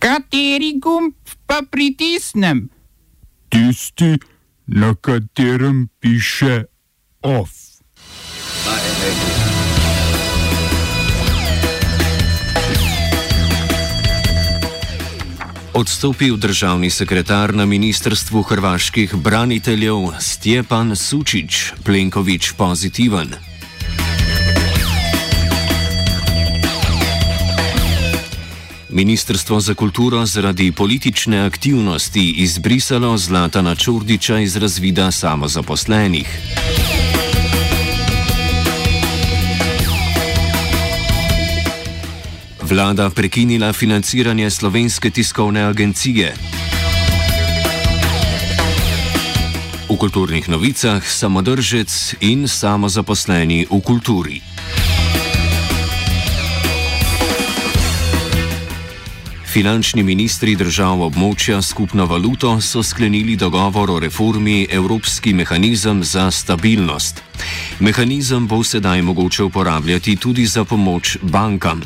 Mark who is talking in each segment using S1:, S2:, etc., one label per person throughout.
S1: Kateri gumb pa pritisnem?
S2: Tisti, na katerem piše OF.
S3: Odstopil državni sekretar na ministrstvu hrvaških braniteljev Stjepan Sučić, Plenković pozitiven. Ministrstvo za kulturo zaradi politične aktivnosti izbrisalo Zlatana Čurdiča iz razvida samozaposlenih. Vlada prekinila financiranje slovenske tiskovne agencije. V kulturnih novicah samodržec in samozaposleni v kulturi. Finančni ministri držav območja skupno valuto so sklenili dogovor o reformi Evropski mehanizem za stabilnost. Mehanizem bo sedaj mogoče uporabljati tudi za pomoč bankam.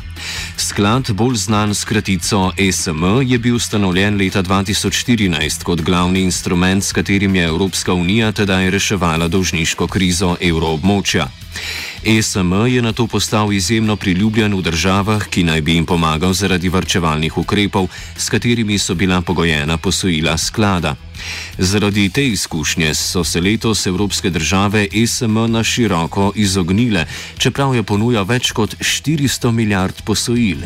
S3: Sklad, bolj znan s kratico ESM, je bil ustanovljen leta 2014 kot glavni instrument, s katerim je Evropska unija tedaj reševala dolžniško krizo evroobmočja. ESM je na to postal izjemno priljubljen v državah, ki naj bi jim pomagal zaradi varčevalnih ukrepov, s katerimi so bila pogojena posojila sklada. Zaradi te izkušnje so se letos evropske države ESM na široko izognile, čeprav je ponuja več kot 400 milijard posojil.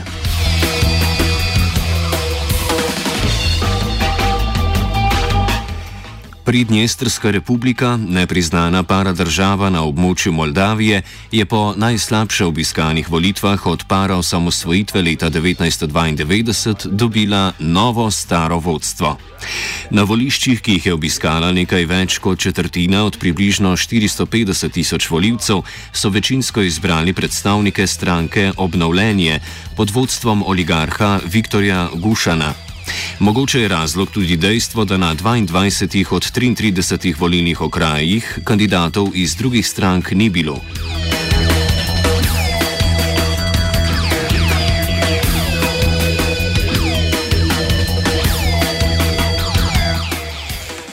S3: Pridnjestrska republika, nepriznana paradržava na območju Moldavije, je po najslabše obiskanih volitvah od para osamosvojitve leta 1992 dobila novo staro vodstvo. Na voliščih, ki jih je obiskala nekaj več kot četrtina od približno 450 tisoč voljivcev, so večinsko izbrali predstavnike stranke Obnovljenje pod vodstvom oligarha Viktorja Gušana. Mogoče je razlog tudi dejstvo, da na 22 od 33 volilnih okrajih kandidatov iz drugih strank ni bilo.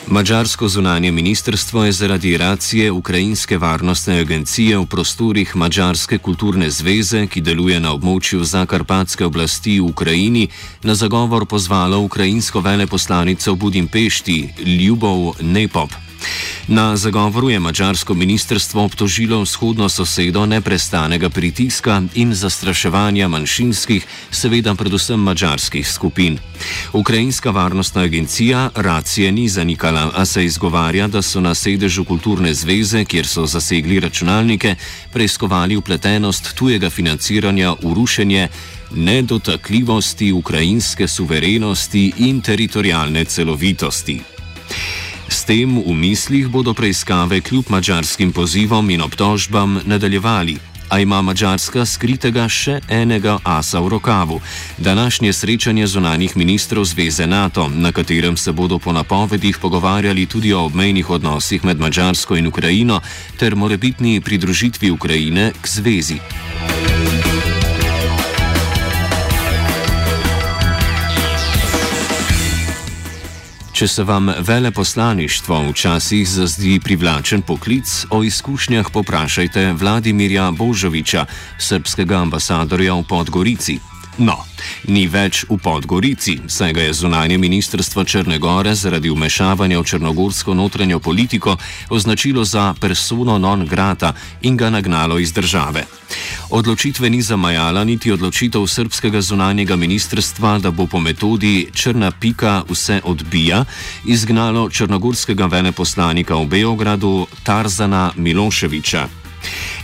S3: Mačarsko zunanje ministrstvo je zaradi racije Ukrajinske varnostne agencije v prostorih Mačarske kulturne zveze, ki deluje na območju Zakarpatske oblasti v Ukrajini, na zagovor pozvalo ukrajinsko veleposlanico v Budimpešti Ljubov Nepop. Na zagovoru je mačarsko ministrstvo obtožilo vzhodno sosedo neprestanega pritiska in zastraševanja manjšinskih, seveda predvsem mačarskih skupin. Ukrajinska varnostna agencija racije ni zanikala, a se izgovarja, da so na sedežu kulturne zveze, kjer so zasegli računalnike, preiskovali upletenost tujega financiranja v rušenje nedotakljivosti ukrajinske suverenosti in teritorijalne celovitosti. S tem v mislih bodo preiskave kljub mačarskim pozivom in obtožbam nadaljevali. A ima Mačarska skritega še enega asa v rokavu. Današnje srečanje zunanjih ministrov Zveze NATO, na katerem se bodo po napovedih pogovarjali tudi o obmejnih odnosih med Mačarsko in Ukrajino ter morebitni pridružitvi Ukrajine k zvezi. Če se vam veleposlaništvo včasih zazdi privlačen poklic, o izkušnjah poprašajte Vladimirja Božoviča, srpskega ambasadorja v Podgorici. No, ni več v Podgorici, saj ga je zunanje ministrstvo Črne Gore zaradi umešavanja v črnogorsko notranjo politiko označilo za persono non grata in ga nagnalo iz države. Odločitve ni zamajala niti odločitev srpskega zunanjega ministrstva, da bo po metodi črna pika vse odbija, izgnalo črnogorskega veleposlanika v Beogradu Tarzana Miloševiča.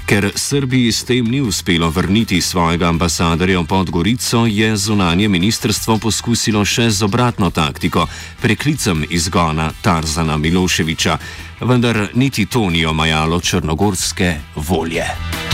S3: Ker Srbiji s tem ni uspelo vrniti svojega ambasadorja v Podgorico, je zunanje ministrstvo poskusilo še z obratno taktiko, preklicem izgona Tarzana Miloševiča, vendar niti to ni omajalo črnogorske volje.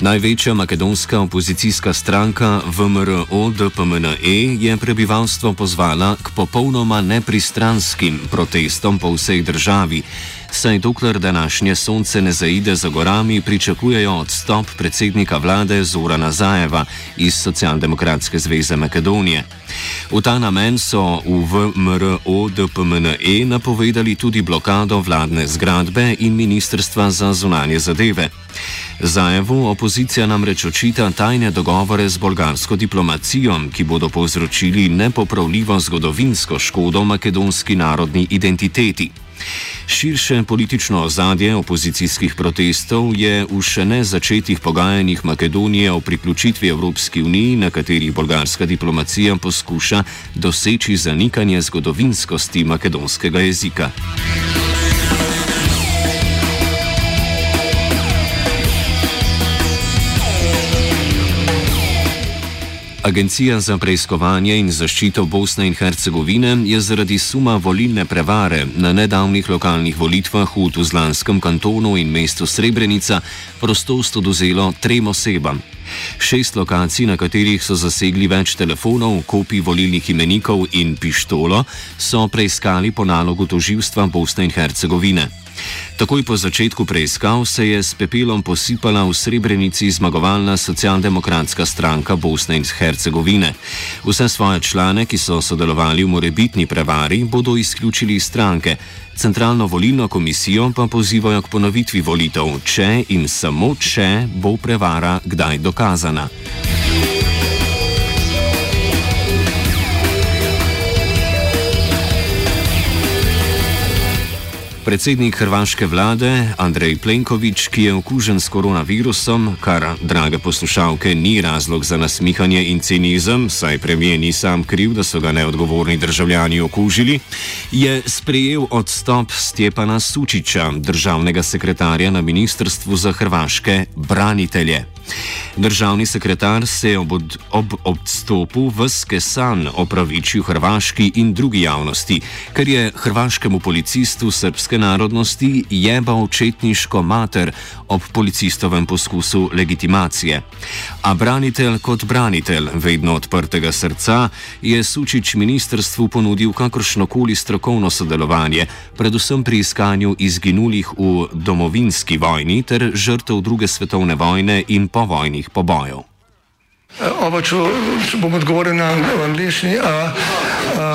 S3: Največja makedonska opozicijska stranka VMRO DPMNE je prebivalstvo pozvala k popolnoma nepristranskim protestom po vsej državi, saj dokler današnje sonce ne zaide za gorami, pričakujejo odstop predsednika vlade Zorana Zajeva iz Socialdemokratske zveze Makedonije. V ta namen so v VMRO DPMNE napovedali tudi blokado vladne zgradbe in ministrstva za zunanje zadeve. Zajevu opozicija namreč očita tajne dogovore z bolgarsko diplomacijo, ki bodo povzročili nepopravljivo zgodovinsko škodo makedonski narodni identiteti. Širše politično ozadje opozicijskih protestov je v še ne začetih pogajanjih Makedonije o priključitvi Evropski uniji, na katerih bolgarska diplomacija poskuša doseči zanikanje zgodovinskosti makedonskega jezika. Agencija za preiskovanje in zaščito Bosne in Hercegovine je zaradi suma volilne prevare na nedavnih lokalnih volitvah v Tuzlanskem kantonu in mestu Srebrenica prostost oduzelo trem osebam. Šest lokacij, na katerih so zasegli več telefonov, kopij volilnih imenikov in pištolo, so preiskali po nalogu toživstva Bosne in Hercegovine. Takoj po začetku preiskav se je s pepelom posipala v Srebrenici zmagovalna socialdemokratska stranka Bosne in Hercegovine. Vse svoje člane, ki so sodelovali v morebitni prevari, bodo izključili iz stranke. Centralno volilno komisijo pa pozivajo k ponovitvi volitev, če in samo če bo prevara kdaj dokazana dokazana. Predsednik hrvaške vlade Andrej Plenković, ki je okužen s koronavirusom, kar, drage poslušalke, ni razlog za nasmihanje in cinizem, saj premijer ni sam kriv, da so ga neodgovorni državljani okužili, je sprejel odstop Stjepana Sučiča, državnega sekretarja na Ministrstvu za hrvaške branitelje. Državni sekretar se je ob, ob odstopu v Skesan opravičil hrvaški in drugi javnosti, ker je hrvaškemu policistu srpske narodnosti jebal očetniško mater ob policistovem poskusu legitimacije. A branitelj kot branitelj vedno odprtega srca je Sučič ministrstvu ponudil kakršnokoli strokovno sodelovanje, predvsem pri iskanju izginulih v domovinski vojni ter žrtev druge svetovne vojne in povojnih pobojev.
S4: Oba, če, če bom odgovoril na angliški.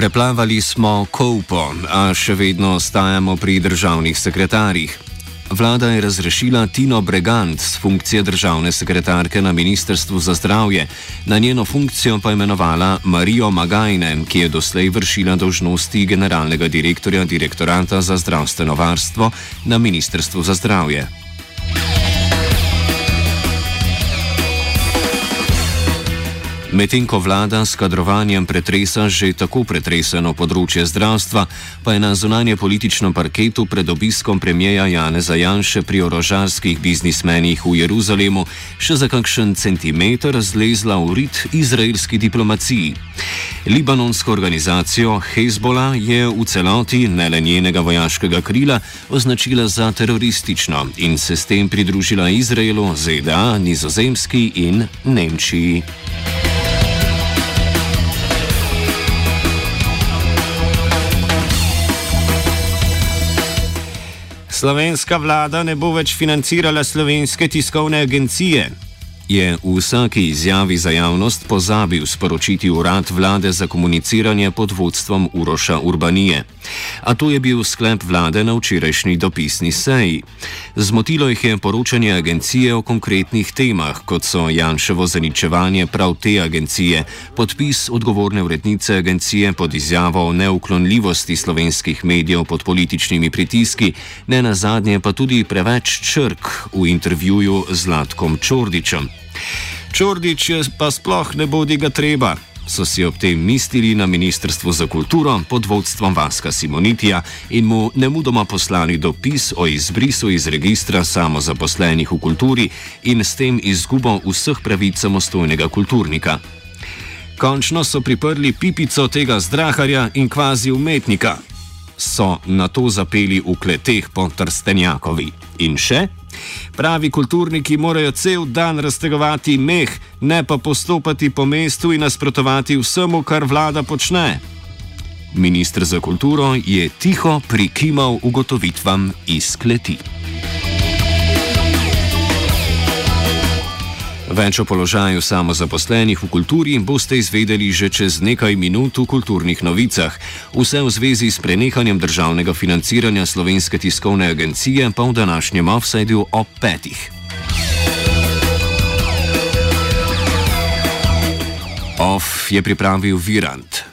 S3: Preplavali smo Koupo, a še vedno ostajamo pri državnih sekretarjih. Vlada je razrešila Tino Bregant z funkcije državne sekretarke na Ministrstvu za zdravje, na njeno funkcijo pa imenovala Marijo Magajne, ki je doslej vršila dožnosti generalnega direktorja direktorata za zdravstveno varstvo na Ministrstvu za zdravje. Medtem ko vlada s kadrovanjem pretresa že tako pretreseno področje zdravstva, pa je na zunanje političnem parketu pred obiskom premijeja Janeza Janše pri orožarskih biznismenih v Jeruzalemu še za kakšen centimeter zlezla v rit izraelski diplomaciji. Libanonsko organizacijo Hezbollah je v celoti ne le njenega vojaškega krila označila za teroristično in se s tem pridružila Izraelu, ZDA, Nizozemski in Nemčiji. Slovenska vlada ne bo več financirala slovenske tiskovne agencije, je v vsaki izjavi za javnost pozabil sporočiti urad vlade za komuniciranje pod vodstvom Uroša Urbanije. A to je bil sklep vlade na včerajšnji dopisni seji. Zmotilo jih je poročanje agencije o konkretnih temah, kot so Janševo zaničevanje prav te agencije, podpis odgovorne urednice agencije pod izjavo o neuklonljivosti slovenskih medijev pod političnimi pritiski, ne na zadnje pa tudi preveč črk v intervjuju z Latkom Čordičem. Čordič je pa sploh ne bodi ga treba. So si ob tem mislili na Ministrstvu za kulturo pod vodstvom Vaska Simonitija in mu nemudoma poslali dopis o izbrisu iz registra samozaposlenih v kulturi in s tem izgubo vseh pravic samostojnega kulturnika. Končno so priprli pipico tega zdraharja in kvazi umetnika. So na to zapeli v kleteh po Trstenjakovi. In še? Pravi kulturniki morajo cel dan raztegovati meh, ne pa postopati po mestu in nasprotovati vsemu, kar vlada počne. Ministr za kulturo je tiho prikimal ugotovitvam iz kleti. Več o položaju samozaposlenih v kulturi boste izvedeli že čez nekaj minut v kulturnih novicah. Vse v zvezi s prenehanjem državnega financiranja slovenske tiskovne agencije pa v današnjem offsajdu ob petih. Off je pripravil Virant.